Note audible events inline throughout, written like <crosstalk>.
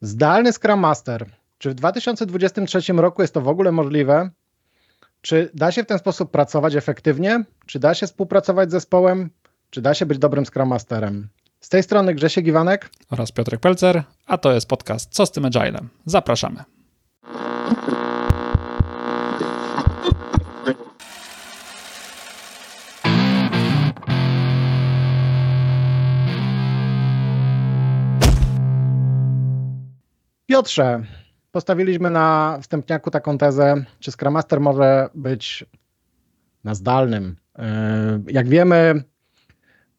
Zdalny Scrum Master. Czy w 2023 roku jest to w ogóle możliwe? Czy da się w ten sposób pracować efektywnie? Czy da się współpracować z zespołem? Czy da się być dobrym Scrum Masterem? Z tej strony Grzesiek Iwanek oraz Piotrek Pelcer, a to jest podcast Co z tym Agilem? Zapraszamy. Piotrze, postawiliśmy na wstępniaku taką tezę, czy Scrum Master może być na zdalnym. E, jak wiemy,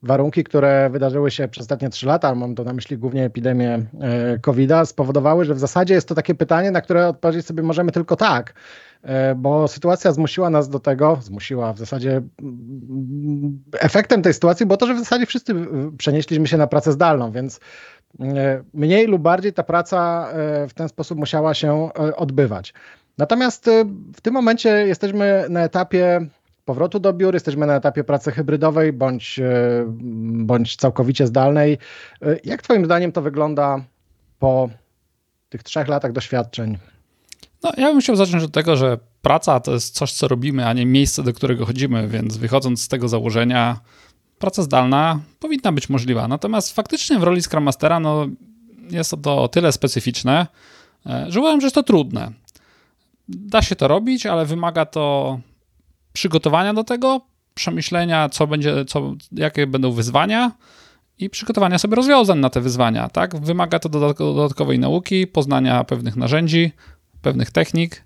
warunki, które wydarzyły się przez ostatnie trzy lata, mam to na myśli głównie epidemię e, COVID-a, spowodowały, że w zasadzie jest to takie pytanie, na które odpowiedzieć sobie możemy tylko tak, e, bo sytuacja zmusiła nas do tego, zmusiła w zasadzie efektem tej sytuacji było to, że w zasadzie wszyscy przenieśliśmy się na pracę zdalną, więc E, mniej lub bardziej ta praca w ten sposób musiała się odbywać. Natomiast w tym momencie jesteśmy na etapie powrotu do biur, jesteśmy na etapie pracy hybrydowej bądź, bądź całkowicie zdalnej. Jak Twoim zdaniem to wygląda po tych trzech latach doświadczeń? No, ja bym chciał zacząć od tego, że praca to jest coś, co robimy, a nie miejsce, do którego chodzimy, więc wychodząc z tego założenia, praca zdalna powinna być możliwa. Natomiast faktycznie w roli Scrum Mastera no, jest to o tyle specyficzne, e, że uważam, że jest to trudne. Da się to robić, ale wymaga to przygotowania do tego, przemyślenia, co będzie, co, jakie będą wyzwania i przygotowania sobie rozwiązań na te wyzwania. Tak? Wymaga to dodatkowej nauki, poznania pewnych narzędzi, pewnych technik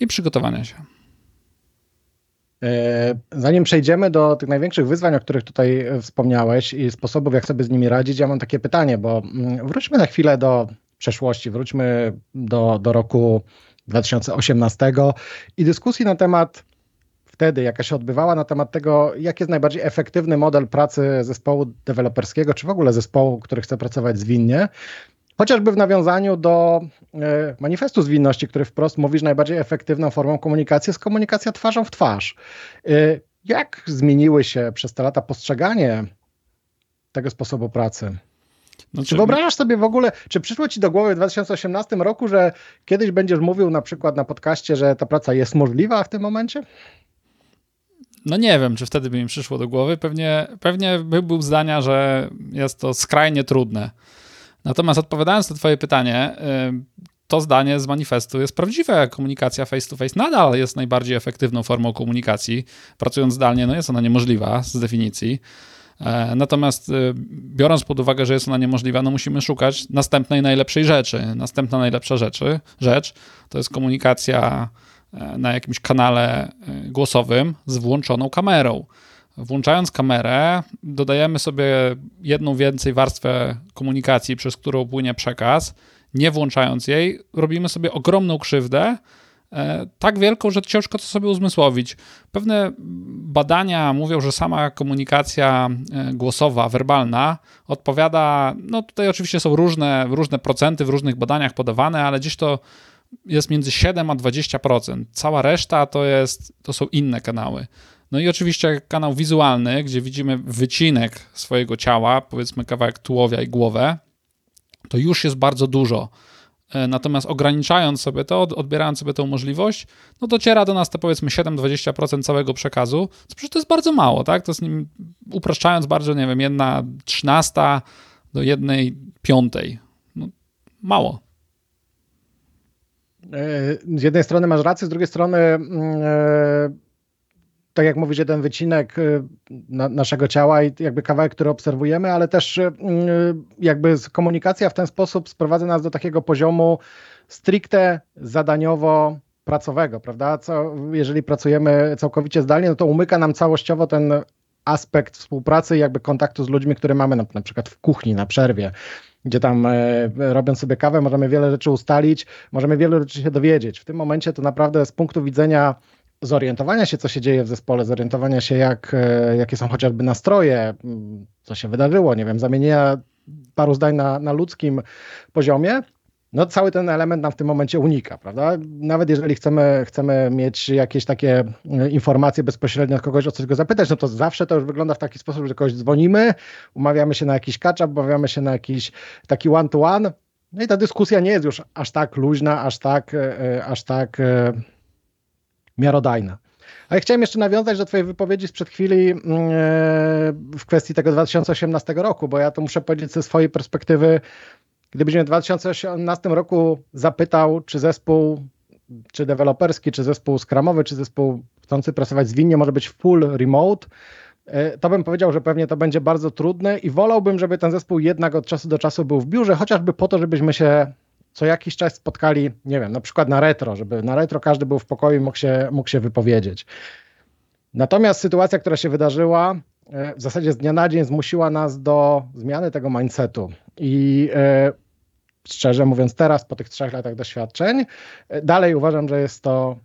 i przygotowania się. E, zanim przejdziemy do tych największych wyzwań, o których tutaj e, wspomniałeś i sposobów, jak sobie z nimi radzić, ja mam takie pytanie, bo mm, wróćmy na chwilę do przeszłości, wróćmy do, do roku 2018 i dyskusji na temat wtedy, jaka się odbywała na temat tego, jaki jest najbardziej efektywny model pracy zespołu deweloperskiego, czy w ogóle zespołu, który chce pracować zwinnie. Chociażby w nawiązaniu do e, manifestu zwinności, który wprost mówi, że najbardziej efektywną formą komunikacji jest komunikacja twarzą w twarz. E, jak zmieniły się przez te lata postrzeganie tego sposobu pracy? No, czy wyobrażasz sobie w ogóle, czy przyszło ci do głowy w 2018 roku, że kiedyś będziesz mówił na przykład na podcaście, że ta praca jest możliwa w tym momencie? No nie wiem, czy wtedy by mi przyszło do głowy. Pewnie, pewnie by był zdania, że jest to skrajnie trudne. Natomiast odpowiadając na Twoje pytanie, y, to zdanie z manifestu jest prawdziwe. Komunikacja face to face nadal jest najbardziej efektywną formą komunikacji. Pracując zdalnie, no jest ona niemożliwa z definicji. E, natomiast y, biorąc pod uwagę, że jest ona niemożliwa, no musimy szukać następnej najlepszej rzeczy. Następna najlepsza rzeczy, rzecz to jest komunikacja na jakimś kanale y, głosowym z włączoną kamerą. Włączając kamerę, dodajemy sobie jedną więcej warstwę komunikacji, przez którą płynie przekaz. Nie włączając jej, robimy sobie ogromną krzywdę, e, tak wielką, że ciężko to sobie uzmysłowić. Pewne badania mówią, że sama komunikacja e, głosowa, werbalna odpowiada, no tutaj oczywiście są różne, różne procenty w różnych badaniach podawane, ale gdzieś to jest między 7 a 20%. Cała reszta to, jest, to są inne kanały. No i oczywiście kanał wizualny, gdzie widzimy wycinek swojego ciała, powiedzmy kawałek tułowia i głowę, to już jest bardzo dużo. E, natomiast ograniczając sobie to, odbierając sobie tę możliwość, no dociera do nas te powiedzmy 7-20% całego przekazu, co przecież to jest bardzo mało, tak? To jest nim, upraszczając bardzo, nie wiem, jedna trzynasta do jednej piątej. No, mało. E, z jednej strony masz rację, z drugiej strony mm, e, tak jak mówisz, jeden wycinek na, naszego ciała i jakby kawałek, który obserwujemy, ale też jakby komunikacja w ten sposób sprowadza nas do takiego poziomu stricte zadaniowo pracowego, prawda? Co, jeżeli pracujemy całkowicie zdalnie, no to umyka nam całościowo ten aspekt współpracy i jakby kontaktu z ludźmi, które mamy na, na przykład w kuchni, na przerwie gdzie tam e, sobie kawę, możemy wiele rzeczy ustalić, możemy wiele rzeczy się dowiedzieć. W tym momencie to naprawdę z punktu widzenia zorientowania się, co się dzieje w zespole, zorientowania się, jak, e, jakie są chociażby nastroje, mm, co się wydarzyło, nie wiem, zamienienia paru zdań na, na ludzkim poziomie, no cały ten element nam w tym momencie unika, prawda? Nawet jeżeli chcemy, chcemy mieć jakieś takie e, informacje bezpośrednio od kogoś, o coś go zapytać, no to zawsze to już wygląda w taki sposób, że kogoś dzwonimy, umawiamy się na jakiś catch-up, umawiamy się na jakiś taki one-to-one, No i ta dyskusja nie jest już aż tak luźna, aż tak, aż tak miarodajna. Ale chciałem jeszcze nawiązać do Twojej wypowiedzi sprzed chwili mm, w kwestii tego 2018 roku, bo ja to muszę powiedzieć ze swojej perspektywy. Gdybyś mnie w 2018 roku zapytał, czy zespół, czy deweloperski, czy zespół skramowy, czy zespół chcący pracować zwinnie może być full remote, e, to bym powiedział, że pewnie to będzie bardzo trudne i wolałbym, żeby ten zespół jednak od czasu do czasu był w biurze, chociażby po to, żebyśmy się co jakiś czas spotkali, nie wiem, na przykład na retro, żeby na retro każdy był w pokoju i mógł się, mógł się wypowiedzieć. Natomiast sytuacja, która się wydarzyła, e, w zasadzie z dnia na dzień zmusiła nas do zmiany tego mindsetu. I e, szczerze mówiąc, teraz po tych trzech latach doświadczeń, e, dalej uważam, że jest to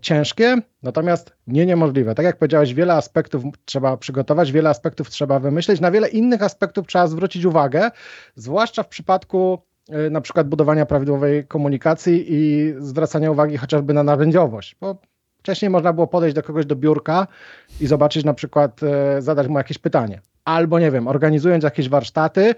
ciężkie, natomiast nie niemożliwe. Tak jak powiedziałeś, wiele aspektów trzeba przygotować, wiele aspektów trzeba wymyśleć, na wiele innych aspektów trzeba zwrócić uwagę, zwłaszcza w przypadku E, na przykład budowania prawidłowej komunikacji i zwracania uwagi chociażby na narzędziowość, bo wcześniej można było podejść do kogoś do biurka i zobaczyć na przykład, e, zadać mu jakieś pytanie. Albo nie wiem, organizując jakieś warsztaty,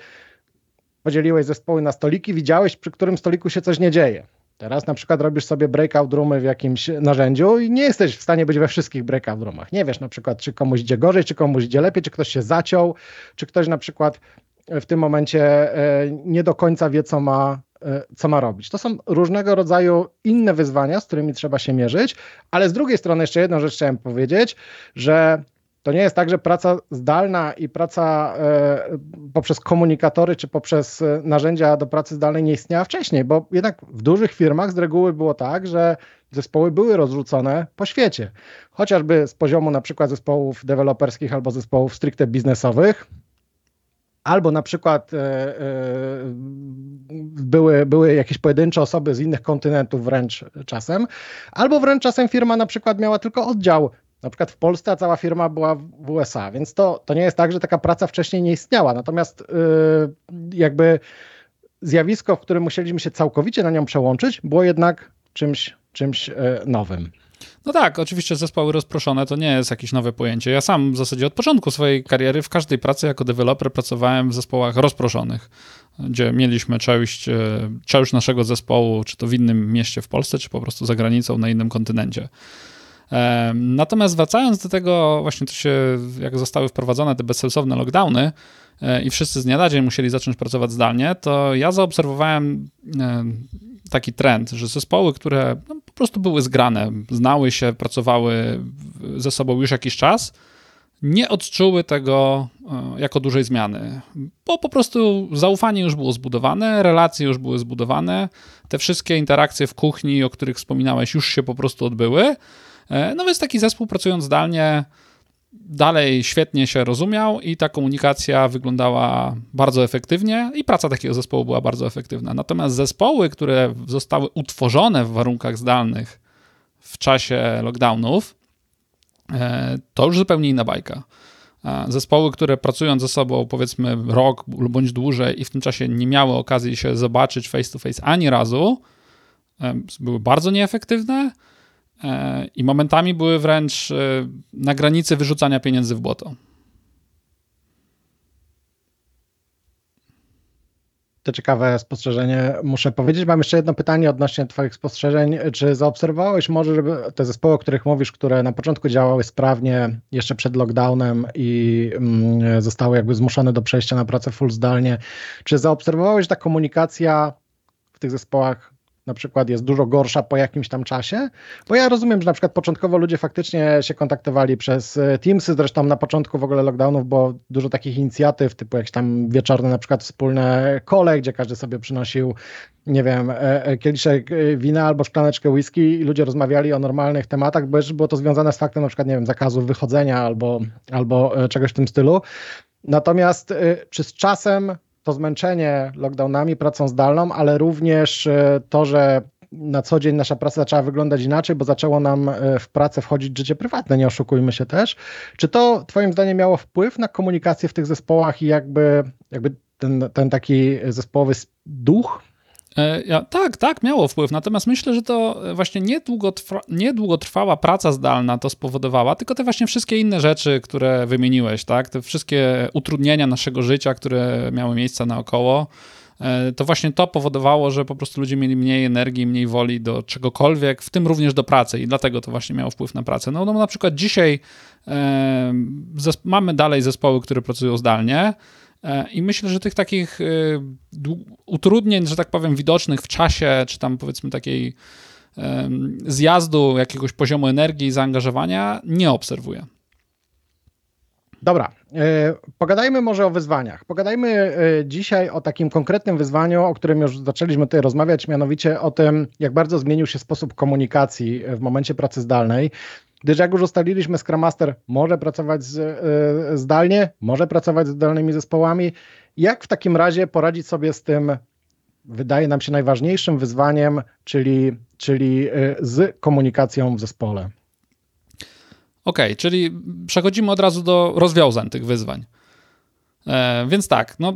podzieliłeś zespoły na stoliki, widziałeś, przy którym stoliku się coś nie dzieje. Teraz na przykład robisz sobie breakout roomy w jakimś narzędziu i nie jesteś w stanie być we wszystkich breakout roomach. Nie wiesz na przykład, czy komuś idzie gorzej, czy komuś idzie lepiej, czy ktoś się zaciął, czy ktoś na przykład w tym momencie e, nie do końca wie, co ma, e, co ma robić. To są różnego rodzaju inne wyzwania, z którymi trzeba się mierzyć, ale z drugiej strony jeszcze jedną rzecz chciałem powiedzieć, że to nie jest tak, że praca zdalna i praca e, poprzez komunikatory czy poprzez narzędzia do pracy zdalnej nie istniała wcześniej, bo jednak w dużych firmach z reguły było tak, że zespoły były rozrzucone po świecie. Chociażby z poziomu na przykład zespołów deweloperskich albo zespołów stricte biznesowych, albo na przykład e, e, były, były jakieś pojedyncze osoby z innych kontynentów wręcz czasem, albo wręcz czasem firma na przykład miała tylko oddział na przykład w Polsce, a cała firma była w USA, więc to, to nie jest tak, że taka praca wcześniej nie istniała. Natomiast e, jakby zjawisko, w którym musieliśmy się całkowicie na nią przełączyć, było jednak czymś, czymś nowym. No tak, oczywiście zespoły rozproszone to nie jest jakieś nowe pojęcie. Ja sam w zasadzie od początku swojej kariery w każdej pracy jako deweloper pracowałem w zespołach rozproszonych, gdzie mieliśmy część, e, część naszego zespołu, czy to w innym mieście w Polsce, czy po prostu za granicą na innym kontynencie. Natomiast wracając do tego, właśnie to się, jak zostały wprowadzone te bezsensowne lockdowny e, i wszyscy z dnia na dzień musieli zacząć pracować zdalnie, to ja zaobserwowałem taki trend, że zespoły, które no, po prostu były zgrane, znały się, pracowały ze sobą już jakiś czas, nie odczuły tego e, jako dużej zmiany, bo po prostu zaufanie już było zbudowane, relacje już były zbudowane, te wszystkie interakcje w kuchni, o których wspominałeś, już się po prostu odbyły. E, no więc taki zespół pracując zdalnie dalej świetnie się rozumiał i ta komunikacja wyglądała bardzo efektywnie i praca takiego zespołu była bardzo efektywna. Natomiast zespoły, które zostały utworzone w warunkach zdalnych w czasie lockdownów, e, to już zupełnie inna bajka. Zespoły, które pracując ze sobą powiedzmy rok bądź dłużej i w tym czasie nie miały okazji się zobaczyć face to face ani razu, e, były bardzo nieefektywne E, i momentami były wręcz e, na granicy wyrzucania pieniędzy w błoto. To ciekawe spostrzeżenie, muszę powiedzieć. Mam jeszcze jedno pytanie odnośnie Twoich spostrzeżeń. Czy zaobserwowałeś może, żeby te zespoły, o których mówisz, które na początku działały sprawnie jeszcze przed lockdownem i mm, zostały jakby zmuszone do przejścia na pracę full zdalnie, czy zaobserwowałeś, że ta komunikacja w tych zespołach na przykład jest dużo gorsza po jakimś tam czasie? Bo ja rozumiem, że na przykład początkowo ludzie faktycznie się kontaktowali przez e, Teamsy, zresztą na początku w ogóle lockdownów było dużo takich inicjatyw, typu jakieś tam wieczorne na przykład wspólne kole, gdzie każdy sobie przynosił nie wiem, e, e, kieliszek wina albo szklaneczkę whisky i ludzie rozmawiali o normalnych tematach, bo było to związane z faktem na przykład, nie wiem, zakazu wychodzenia albo, albo czegoś w tym stylu. Natomiast czy z czasem to zmęczenie lockdownami, pracą zdalną, ale również e, to, że na co dzień nasza praca zaczęła wyglądać inaczej, bo zaczęło nam e, w pracę wchodzić życie prywatne, nie oszukujmy się też. Czy to Twoim zdaniem miało wpływ na komunikację w tych zespołach i jakby, jakby ten, ten taki zespołowy duch ja, tak, tak, miało wpływ. Natomiast myślę, że to właśnie niedługotrwa, niedługotrwała praca zdalna to spowodowała, tylko te właśnie wszystkie inne rzeczy, które wymieniłeś, tak? Te wszystkie utrudnienia naszego życia, które miały miejsce naokoło, e, to właśnie to powodowało, że po prostu ludzie mieli mniej energii, mniej woli do czegokolwiek, w tym również do pracy i dlatego to właśnie miało wpływ na pracę. No, no na przykład dzisiaj e, mamy dalej zespoły, które pracują zdalnie, e, i myślę, że tych takich e, utrudnień, że tak powiem, widocznych w czasie, czy tam powiedzmy takiej zjazdu jakiegoś poziomu energii i zaangażowania nie obserwuję. Dobra, e, pogadajmy może o wyzwaniach. Pogadajmy e, dzisiaj o takim konkretnym wyzwaniu, o którym już zaczęliśmy tutaj rozmawiać, mianowicie o tym, jak bardzo zmienił się sposób komunikacji w momencie pracy zdalnej. Gdyż jak już ustaliliśmy, Scrum Master może pracować z, e, zdalnie, może pracować z zdalnymi zespołami. Jak w takim razie poradzić sobie z tym, wydaje nam się najważniejszym wyzwaniem, czyli, czyli z komunikacją w zespole? OK, czyli przechodzimy od razu do rozwiązań tych wyzwań. E, więc tak, no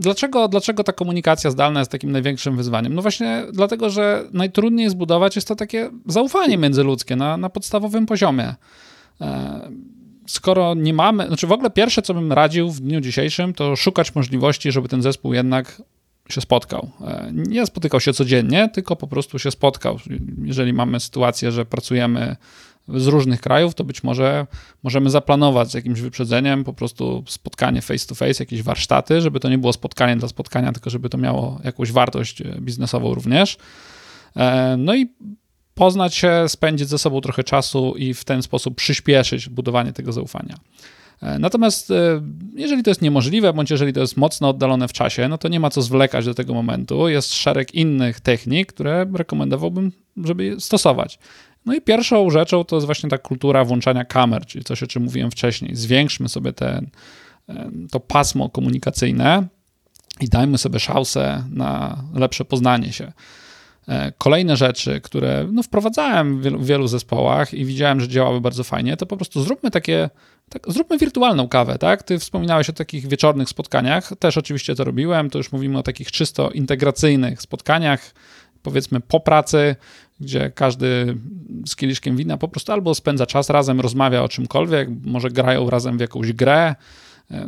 dlaczego, dlaczego ta komunikacja zdalna jest takim największym wyzwaniem? No właśnie dlatego, że najtrudniej zbudować jest to takie zaufanie międzyludzkie na, na podstawowym poziomie. E, skoro nie mamy, znaczy w ogóle pierwsze, co bym radził w dniu dzisiejszym, to szukać możliwości, żeby ten zespół jednak się spotkał. E, nie spotykał się codziennie, tylko po prostu się spotkał. Jeżeli mamy sytuację, że pracujemy z różnych krajów, to być może możemy zaplanować z jakimś wyprzedzeniem po prostu spotkanie face to face, jakieś warsztaty, żeby to nie było spotkanie dla spotkania, tylko żeby to miało jakąś wartość e, biznesową również. E, no i poznać się, spędzić ze sobą trochę czasu i w ten sposób przyspieszyć budowanie tego zaufania. E, natomiast jeżeli to jest niemożliwe, bądź jeżeli to jest mocno oddalone w czasie, no to nie ma co zwlekać do tego momentu. Jest szereg innych technik, które rekomendowałbym, żeby stosować. No i pierwszą rzeczą to jest właśnie ta kultura włączania kamer, czyli coś, o czym mówiłem wcześniej. Zwiększmy sobie ten, to pasmo komunikacyjne i dajmy sobie szansę na lepsze poznanie się. E, kolejne rzeczy, które no, wprowadzałem w wielu, w wielu, zespołach i widziałem, że działały bardzo fajnie, to po prostu zróbmy takie, tak, zróbmy wirtualną kawę, tak? Ty wspominałeś o takich wieczornych spotkaniach, też oczywiście to robiłem, to już mówimy o takich czysto integracyjnych spotkaniach, powiedzmy po pracy, gdzie każdy z kieliszkiem wina po prostu albo spędza czas razem, rozmawia o czymkolwiek, może grają razem w jakąś grę.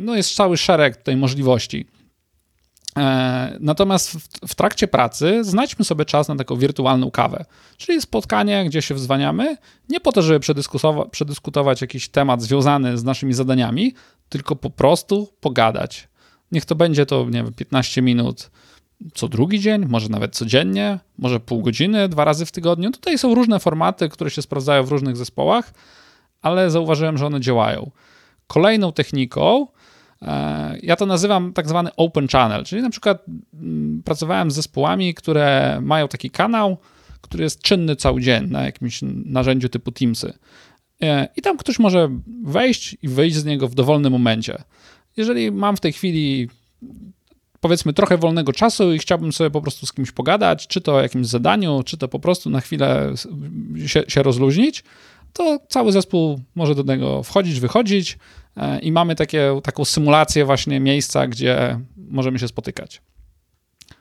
No jest cały szereg tej możliwości. E, natomiast w, trakcie pracy znajdźmy sobie czas na taką wirtualną kawę, czyli spotkanie, gdzie się wzwaniamy, nie po to, żeby przedyskutować jakiś temat związany z naszymi zadaniami, tylko po prostu pogadać. Niech to będzie to, nie wiem, 15 minut, co drugi dzień, może nawet codziennie, może pół godziny, dwa razy w tygodniu. Tutaj są różne formaty, które się sprawdzają w różnych zespołach, ale zauważyłem, że one działają. Kolejną techniką, e, ja to nazywam tak zwany open channel, czyli na przykład mm, pracowałem z zespołami, które mają taki kanał, który jest czynny cały dzień na jakimś narzędziu typu Teamsy. E, I tam ktoś może wejść i wyjść z niego w dowolnym momencie. Jeżeli mam w tej chwili powiedzmy trochę wolnego czasu i chciałbym sobie po prostu z kimś pogadać, czy to o jakimś zadaniu, czy to po prostu na chwilę się, się rozluźnić, to cały zespół może do tego wchodzić, wychodzić e, i mamy takie, taką symulację właśnie miejsca, gdzie możemy się spotykać.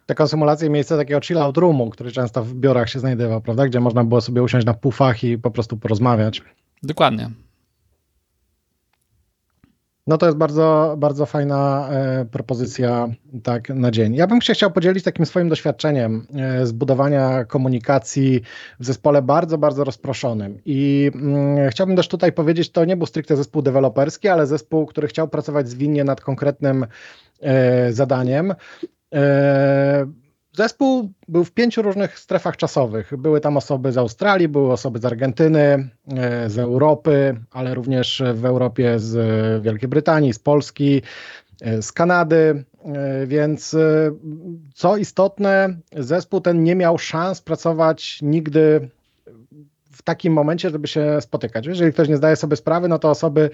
Taką symulację miejsca takiego chill-out roomu, który często w biurach się znajdował, prawda? Gdzie można było sobie usiąść na pufach i po prostu porozmawiać. Dokładnie. No to jest bardzo, bardzo fajna e, propozycja tak na dzień. Ja bym się chciał podzielić takim swoim doświadczeniem e, zbudowania komunikacji w zespole bardzo, bardzo rozproszonym. I mm, chciałbym też tutaj powiedzieć, to nie był stricte zespół deweloperski, ale zespół, który chciał pracować zwinnie nad konkretnym e, zadaniem. E, Zespół był w pięciu różnych strefach czasowych. Były tam osoby z Australii, były osoby z Argentyny, e, z Europy, ale również w Europie z Wielkiej Brytanii, z Polski, e, z Kanady. E, więc co istotne, zespół ten nie miał szans pracować nigdy w takim momencie, żeby się spotykać. Jeżeli ktoś nie zdaje sobie sprawy, no to osoby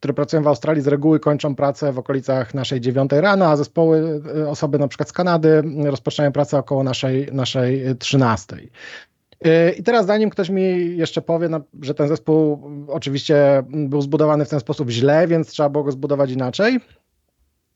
które pracują w Australii z reguły kończą pracę w okolicach naszej dziewiątej rano, a zespoły, e, osoby na przykład z Kanady rozpoczynają pracę około naszej, naszej trzynastej. E, I teraz zanim ktoś mi jeszcze powie, no, że ten zespół oczywiście był zbudowany w ten sposób źle, więc trzeba było go zbudować inaczej,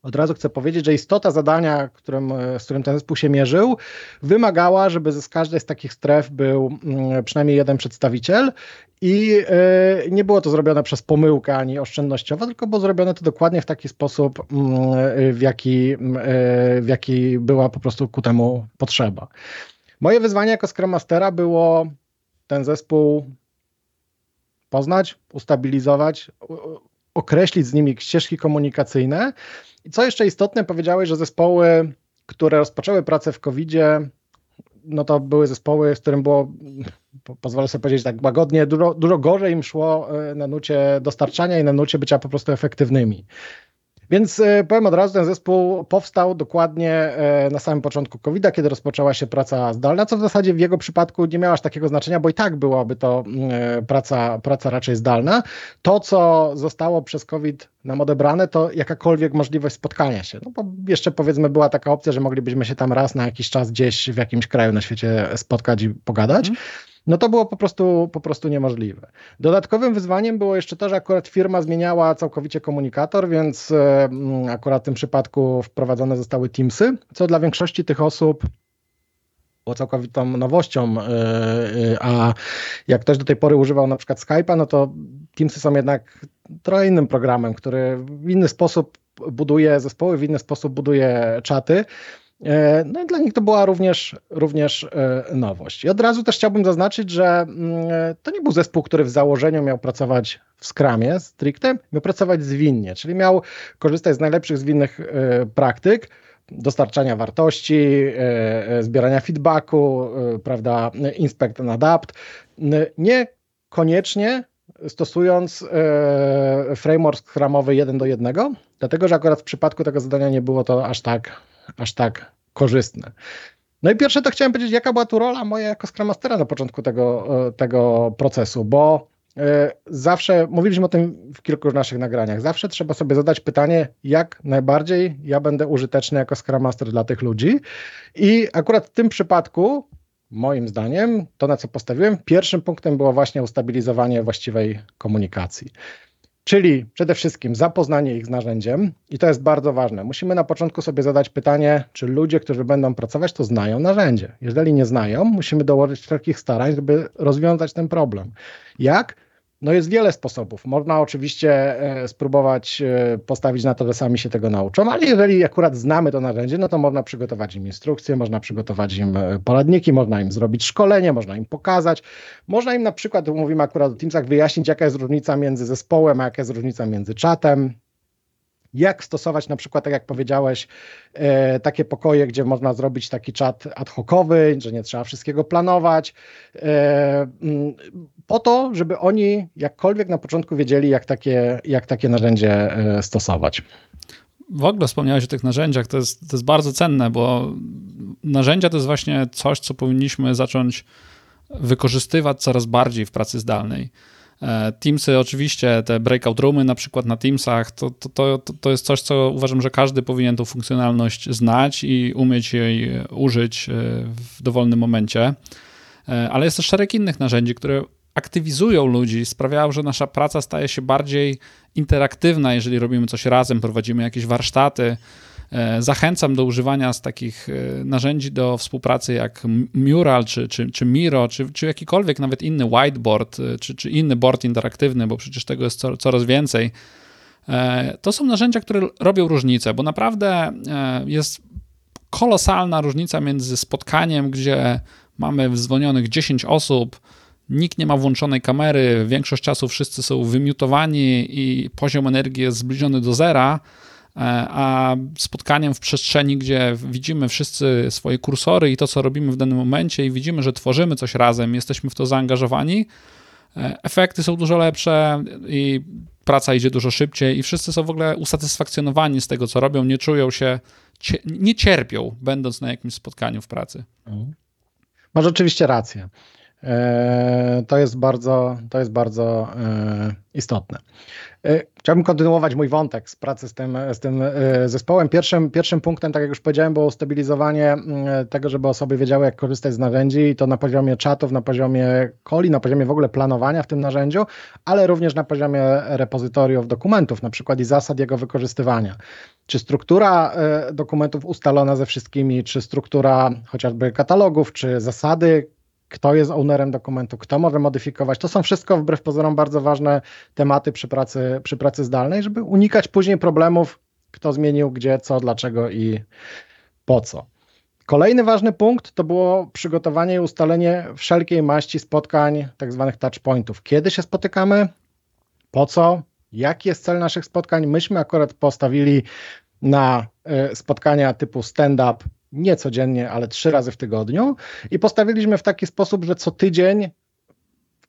od razu chcę powiedzieć, że istota zadania, którym, z którym ten zespół się mierzył, wymagała, żeby z każdej z takich stref był mm, przynajmniej jeden przedstawiciel i e, nie było to zrobione przez pomyłkę ani oszczędnościowo, tylko było zrobione to dokładnie w taki sposób, mm, w jaki, mm, e, w jaki była po prostu ku temu potrzeba. Moje wyzwanie jako Scrum Mastera było ten zespół poznać, ustabilizować, określić z nimi ścieżki komunikacyjne. I co jeszcze istotne, powiedziałeś, że zespoły, które rozpoczęły pracę w COVID-zie, no to były zespoły, z którym było, pozwolę sobie powiedzieć tak łagodnie, dużo, dużo gorzej im szło e, na nucie dostarczania i na nucie bycia po prostu efektywnymi. Więc e, powiem od razu, ten zespół powstał dokładnie e, na samym początku COVID-a, kiedy rozpoczęła się praca zdalna, co w zasadzie w jego przypadku nie miało aż takiego znaczenia, bo i tak byłaby to mm, e, praca, praca raczej zdalna. To, co zostało przez COVID nam odebrane, to jakakolwiek możliwość spotkania się. No bo jeszcze powiedzmy była taka opcja, że moglibyśmy się tam raz na jakiś czas gdzieś w jakimś kraju na świecie spotkać i pogadać. Mm no to było po prostu, po prostu niemożliwe. Dodatkowym wyzwaniem było jeszcze to, że akurat firma zmieniała całkowicie komunikator, więc e, mm, akurat w tym przypadku wprowadzone zostały Teamsy, co dla większości tych osób było całkowitą nowością, e, e, a jak ktoś do tej pory używał na przykład Skype'a, no to Teamsy są jednak trochę innym programem, który w inny sposób buduje zespoły, w inny sposób buduje czaty. E, no i dla nich to była również, również e, nowość. I od razu też chciałbym zaznaczyć, że mm, e, to nie był zespół, który w założeniu miał pracować w Scrumie stricte, miał pracować zwinnie, czyli miał korzystać z najlepszych zwinnych praktyk, dostarczania wartości, zbierania feedbacku, prawda, inspect and adapt. Niekoniecznie stosując framework scrumowy jeden do jednego, dlatego że akurat w przypadku tego zadania nie było to aż tak aż tak korzystne. No i pierwsze to chciałem powiedzieć, jaka była tu rola moja jako Scrum Mastera na początku tego, e, tego procesu, bo e, zawsze, mówiliśmy o tym w kilku naszych nagraniach, zawsze trzeba sobie zadać pytanie, jak najbardziej ja będę użyteczny jako Scrum Master dla tych ludzi i akurat w tym przypadku moim zdaniem, to na co postawiłem, pierwszym punktem było właśnie ustabilizowanie właściwej komunikacji. Czyli przede wszystkim zapoznanie ich z narzędziem i to jest bardzo ważne. Musimy na początku sobie zadać pytanie, czy ludzie, którzy będą pracować, to znają narzędzie. Jeżeli nie znają, musimy dołożyć wszelkich starań, żeby rozwiązać ten problem. Jak? No jest wiele sposobów. Można oczywiście e, spróbować e, postawić na to, że sami się tego nauczą, ale jeżeli akurat znamy to narzędzie, no to można przygotować im instrukcje, można przygotować im e, poradniki, można im zrobić szkolenie, można im pokazać. Można im na przykład, mówimy akurat o Teamsach, wyjaśnić, jaka jest różnica między zespołem, a jaka jest różnica między czatem, jak stosować na przykład, tak jak powiedziałeś, e, takie pokoje, gdzie można zrobić taki czat ad hocowy, że nie trzeba wszystkiego planować, e, mm, po to, żeby oni jakkolwiek na początku wiedzieli, jak takie, jak takie narzędzie e, stosować. W ogóle wspomniałeś o tych narzędziach, to jest, to jest bardzo cenne, bo narzędzia to jest właśnie coś, co powinniśmy zacząć wykorzystywać coraz bardziej w pracy zdalnej. E, Teamsy oczywiście, te breakout roomy na przykład na Teamsach, to, to, to, to jest coś, co uważam, że każdy powinien tą funkcjonalność znać i umieć jej użyć e, w dowolnym momencie. E, ale jest też szereg innych narzędzi, które aktywizują ludzi, sprawiają, że nasza praca staje się bardziej interaktywna, jeżeli robimy coś razem, prowadzimy jakieś warsztaty, zachęcam do używania z takich e, narzędzi do współpracy jak Mural, czy, czy, czy Miro, czy, czy jakikolwiek nawet inny whiteboard, e, czy, czy inny board interaktywny, bo przecież tego jest coraz więcej. To są narzędzia, które robią różnicę, bo naprawdę jest kolosalna różnica między spotkaniem, gdzie mamy wzwonionych 10 osób, nikt nie ma włączonej kamery, większość czasu wszyscy są wymiutowani i poziom energii jest zbliżony do zera, E, a spotkaniem w przestrzeni, gdzie widzimy wszyscy swoje kursory i to, co robimy w danym momencie, i widzimy, że tworzymy coś razem, jesteśmy w to zaangażowani, e, efekty są dużo lepsze i praca idzie dużo szybciej, i wszyscy są w ogóle usatysfakcjonowani z tego, co robią, nie czują się, nie cierpią, będąc na jakimś spotkaniu w pracy. Masz oczywiście rację. To jest bardzo, to jest bardzo istotne. E, chciałbym kontynuować mój wątek z pracy z tym, z tym e, zespołem. Pierwszym, pierwszym punktem, tak jak już powiedziałem, było ustabilizowanie mm, tego, żeby osoby wiedziały, jak korzystać z narzędzi i to na poziomie czatów, na poziomie coli, na poziomie w ogóle planowania w tym narzędziu, ale również na poziomie repozytoriów dokumentów, na przykład i zasad jego wykorzystywania. Czy struktura e, dokumentów ustalona ze wszystkimi, czy struktura chociażby katalogów, czy zasady kto jest ownerem dokumentu, kto może modyfikować. To są wszystko wbrew pozorom bardzo ważne tematy przy pracy, przy pracy zdalnej, żeby unikać później problemów, kto zmienił gdzie, co, dlaczego i po co. Kolejny ważny punkt to było przygotowanie i ustalenie wszelkiej maści spotkań, tak zwanych touchpointów. Kiedy się spotykamy, po co, jaki jest cel naszych spotkań. Myśmy akurat postawili na e, spotkania typu stand-up nie codziennie, ale trzy razy w tygodniu i postawiliśmy w taki sposób, że co tydzień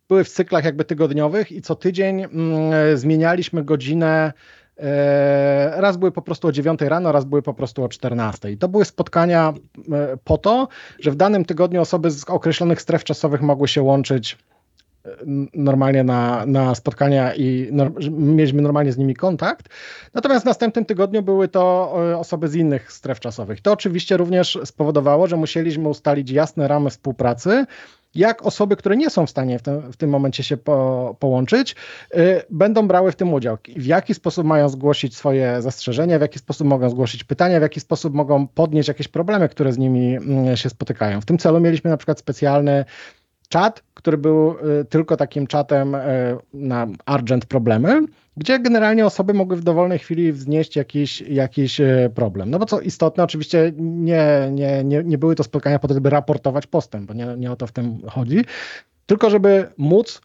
były w cyklach jakby tygodniowych i co tydzień mm, zmienialiśmy godzinę e, Raz były po prostu o 9 rano, raz były po prostu o 14. I to były spotkania e, po to, że w danym tygodniu osoby z określonych stref czasowych mogły się łączyć normalnie na, na spotkania i no, mieliśmy normalnie z nimi kontakt. Natomiast w następnym tygodniu były to e, osoby z innych stref czasowych. To oczywiście również spowodowało, że musieliśmy ustalić jasne ramy współpracy, jak osoby, które nie są w stanie w tym, w tym momencie się po, połączyć, y, będą brały w tym udział. W jaki sposób mają zgłosić swoje zastrzeżenia, w jaki sposób mogą zgłosić pytania, w jaki sposób mogą podnieść jakieś problemy, które z nimi y, się spotykają. W tym celu mieliśmy na przykład specjalny czat, który był y, tylko takim czatem y, na Argent problemy, gdzie generalnie osoby mogły w dowolnej chwili wznieść jakiś, jakiś y, problem. No bo co istotne, oczywiście nie, nie, nie, nie były to spotkania po to, żeby raportować postęp, bo nie, nie o to w tym chodzi, tylko żeby móc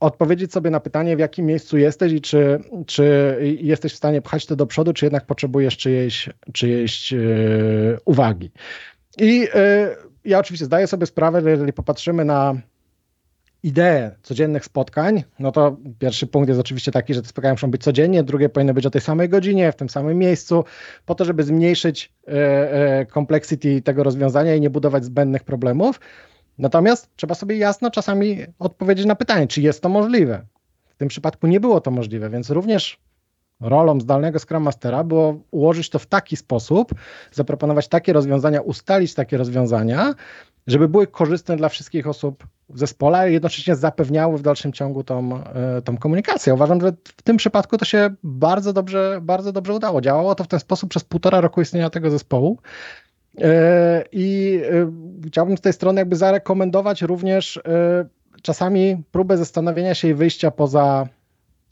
odpowiedzieć sobie na pytanie, w jakim miejscu jesteś i czy, czy jesteś w stanie pchać to do przodu, czy jednak potrzebujesz czyjejś, czyjejś yy, uwagi. I yy, ja oczywiście zdaję sobie sprawę, że jeżeli popatrzymy na ideę codziennych spotkań, no to pierwszy punkt jest oczywiście taki, że te spotkania muszą być codziennie, drugie powinny być o tej samej godzinie, w tym samym miejscu, po to, żeby zmniejszyć e, e, complexity tego rozwiązania i nie budować zbędnych problemów. Natomiast trzeba sobie jasno czasami odpowiedzieć na pytanie, czy jest to możliwe. W tym przypadku nie było to możliwe, więc również rolą zdalnego Scrum Mastera było ułożyć to w taki sposób, zaproponować takie rozwiązania, ustalić takie rozwiązania, żeby były korzystne dla wszystkich osób w zespole, a jednocześnie zapewniały w dalszym ciągu tą, e, tą komunikację. Uważam, że w tym przypadku to się bardzo dobrze, bardzo dobrze udało. Działało to w ten sposób przez półtora roku istnienia tego zespołu. E, I e, chciałbym z tej strony jakby zarekomendować również czasami próbę zastanowienia się i wyjścia poza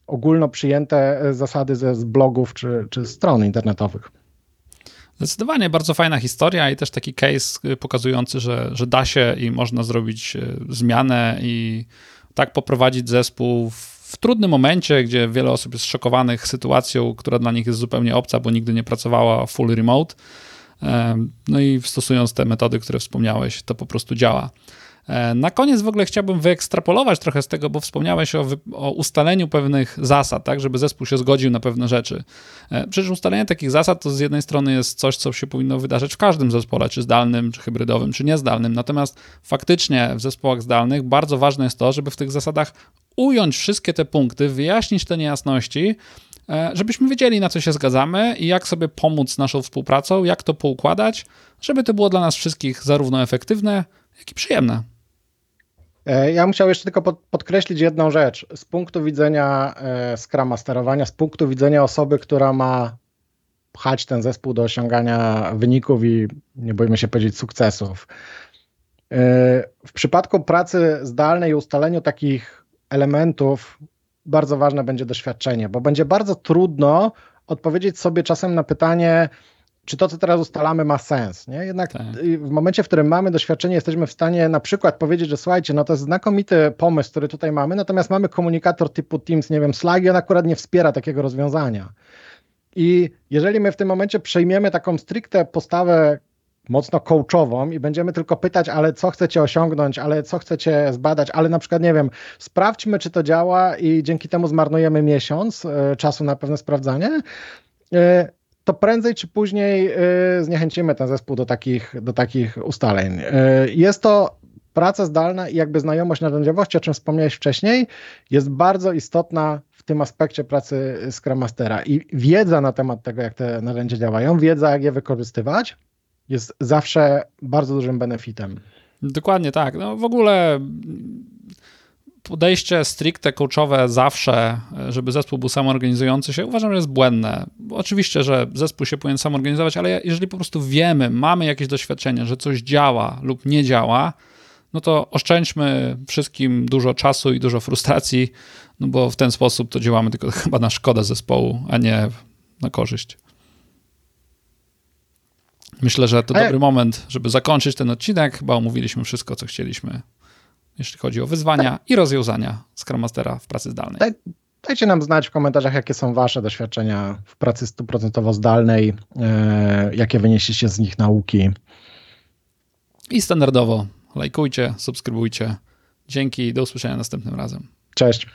ogólno przyjęte e, zasady ze, z blogów czy, czy stron internetowych. Zdecydowanie bardzo fajna historia i też taki case e, pokazujący, że, że da się i można zrobić e, zmianę i tak poprowadzić zespół w trudnym momencie, gdzie wiele osób jest szokowanych sytuacją, która dla nich jest zupełnie obca, bo nigdy nie pracowała full remote. No i stosując te metody, które wspomniałeś, to po prostu działa. E, na koniec w ogóle chciałbym wyekstrapolować trochę z tego, bo wspomniałeś o, o, ustaleniu pewnych zasad, tak, żeby zespół się zgodził na pewne rzeczy. E, przecież ustalenie takich zasad to z jednej strony jest coś, co się powinno wydarzyć w każdym zespole, czy zdalnym, czy hybrydowym, czy niezdalnym. Natomiast faktycznie w zespołach zdalnych bardzo ważne jest to, żeby w tych zasadach ująć wszystkie te punkty, wyjaśnić te niejasności, e, żebyśmy wiedzieli, na co się zgadzamy i jak sobie pomóc naszą współpracą, jak to poukładać, żeby to było dla nas wszystkich zarówno efektywne, jak i przyjemne. E, ja chciał jeszcze tylko podkreślić jedną rzecz. Z punktu widzenia e, Scruma sterowania, z punktu widzenia osoby, która ma pchać ten zespół do osiągania wyników i nie boimy się powiedzieć sukcesów. E, w przypadku pracy zdalnej i ustaleniu takich elementów bardzo ważne będzie doświadczenie, bo będzie bardzo trudno odpowiedzieć sobie czasem na pytanie, czy to, co teraz ustalamy, ma sens. Nie? Jednak tak. w momencie, w którym mamy doświadczenie, jesteśmy w stanie na przykład powiedzieć, że słuchajcie, no to jest znakomity pomysł, który tutaj mamy, natomiast mamy komunikator typu Teams, nie wiem, Slack i on akurat nie wspiera takiego rozwiązania. I jeżeli my w tym momencie przejmiemy taką stricte postawę mocno coachową i będziemy tylko pytać, ale co chcecie osiągnąć, ale co chcecie zbadać, ale na przykład, nie wiem, sprawdźmy, czy to działa i dzięki temu zmarnujemy miesiąc y, czasu na pewne sprawdzanie, y, to prędzej czy później y, zniechęcimy ten zespół do takich, do takich ustaleń. Y, jest to praca zdalna i jakby znajomość narzędziowości, o czym wspomniałeś wcześniej, jest bardzo istotna w tym aspekcie pracy Scrum Mastera. I wiedza na temat tego, jak te narzędzia działają, wiedza, jak je wykorzystywać, jest zawsze bardzo dużym benefitem. Dokładnie tak. No w ogóle podejście stricte coachowe zawsze, żeby zespół był samoorganizujący się, uważam, że jest błędne. Oczywiście, że zespół się powinien samoorganizować, ale jeżeli po prostu wiemy, mamy jakieś doświadczenie, że coś działa lub nie działa, no to oszczędźmy wszystkim dużo czasu i dużo frustracji, no bo w ten sposób to działamy tylko <laughs> chyba na szkodę zespołu, a nie na korzyść. Myślę, że to dobry moment, żeby zakończyć ten odcinek. Chyba omówiliśmy wszystko, co chcieliśmy jeśli chodzi o wyzwania tak. i rozwiązania Scrum Mastera w pracy zdalnej. Daj, dajcie nam znać w komentarzach, jakie są wasze doświadczenia w pracy stuprocentowo zdalnej, e, jakie wynieśliście z nich nauki. I standardowo lajkujcie, subskrybujcie. Dzięki, do usłyszenia następnym razem. Cześć.